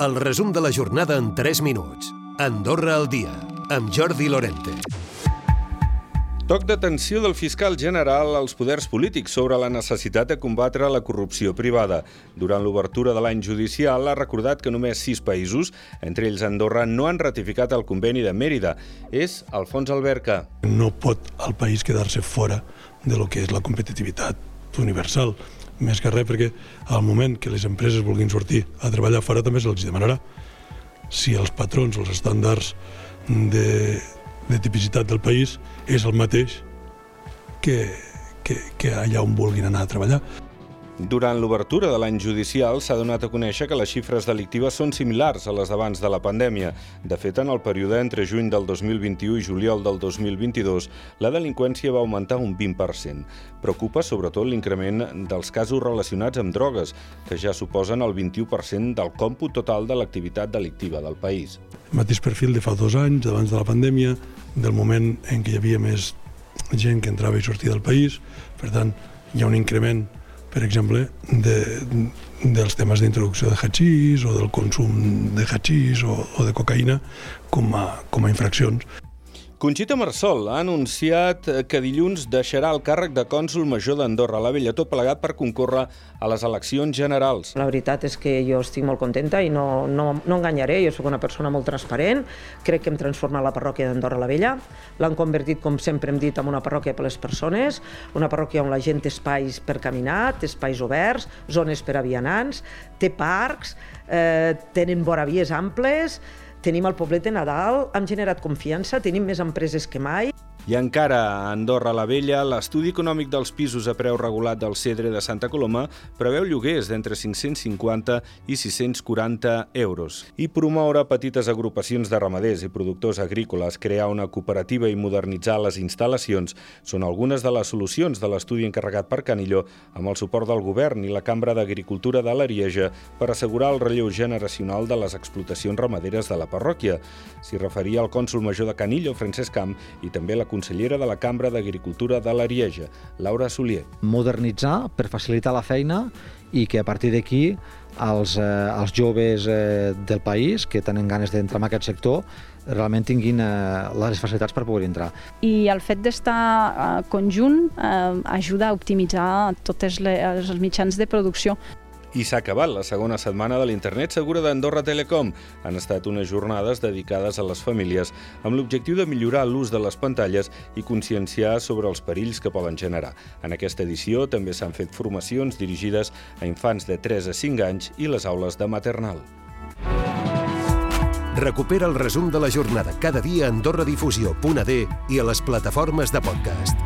El resum de la jornada en 3 minuts. Andorra al dia, amb Jordi Lorente. Toc d'atenció del fiscal general als poders polítics sobre la necessitat de combatre la corrupció privada. Durant l'obertura de l'any judicial ha recordat que només sis països, entre ells Andorra, no han ratificat el conveni de Mèrida. És Alfons Alberca. No pot el país quedar-se fora de lo que és la competitivitat universal. Més que res perquè al moment que les empreses vulguin sortir a treballar fora també se'ls demanarà si els patrons, els estàndards de, de tipicitat del país és el mateix que, que, que allà on vulguin anar a treballar. Durant l'obertura de l'any judicial s'ha donat a conèixer que les xifres delictives són similars a les d'abans de la pandèmia. De fet, en el període entre juny del 2021 i juliol del 2022, la delinqüència va augmentar un 20%. Preocupa sobretot l'increment dels casos relacionats amb drogues, que ja suposen el 21% del còmput total de l'activitat delictiva del país. El mateix perfil de fa dos anys, abans de la pandèmia, del moment en què hi havia més gent que entrava i sortia del país, per tant, hi ha un increment per exemple, de, dels temes d'introducció de hachís o del consum de hachís o, o de cocaïna com a, com a infraccions. Conxita Marsol ha anunciat que dilluns deixarà el càrrec de cònsul major d'Andorra. La Vella, tot plegat per concórrer a les eleccions generals. La veritat és que jo estic molt contenta i no, no, no enganyaré, jo sóc una persona molt transparent, crec que hem transformat la parròquia d'Andorra la Vella, l'han convertit, com sempre hem dit, en una parròquia per les persones, una parròquia on la gent té espais per caminar, té espais oberts, zones per a vianants, té parcs, eh, tenen voravies amples, tenim el poblet de Nadal, hem generat confiança, tenim més empreses que mai. I encara a Andorra la Vella, l'estudi econòmic dels pisos a preu regulat del Cedre de Santa Coloma preveu lloguers d'entre 550 i 640 euros. I promoure petites agrupacions de ramaders i productors agrícoles, crear una cooperativa i modernitzar les instal·lacions són algunes de les solucions de l'estudi encarregat per Canillo amb el suport del govern i la Cambra d'Agricultura de l'Arieja per assegurar el relleu generacional de les explotacions ramaderes de la parròquia. S'hi referia el cònsul major de Canillo, Francesc Camp, i també la consellera de la Cambra d'Agricultura de l'Arieja, Laura Solier. Modernitzar per facilitar la feina i que a partir d'aquí els, eh, els joves eh, del país que tenen ganes d'entrar en aquest sector realment tinguin eh, les facilitats per poder entrar. I el fet d'estar eh, conjunt eh, ajuda a optimitzar tots els mitjans de producció. I s'ha acabat la segona setmana de l'Internet Segura d'Andorra Telecom. Han estat unes jornades dedicades a les famílies amb l'objectiu de millorar l'ús de les pantalles i conscienciar sobre els perills que poden generar. En aquesta edició també s'han fet formacions dirigides a infants de 3 a 5 anys i les aules de maternal. Recupera el resum de la jornada cada dia a AndorraDifusió.d i a les plataformes de podcast.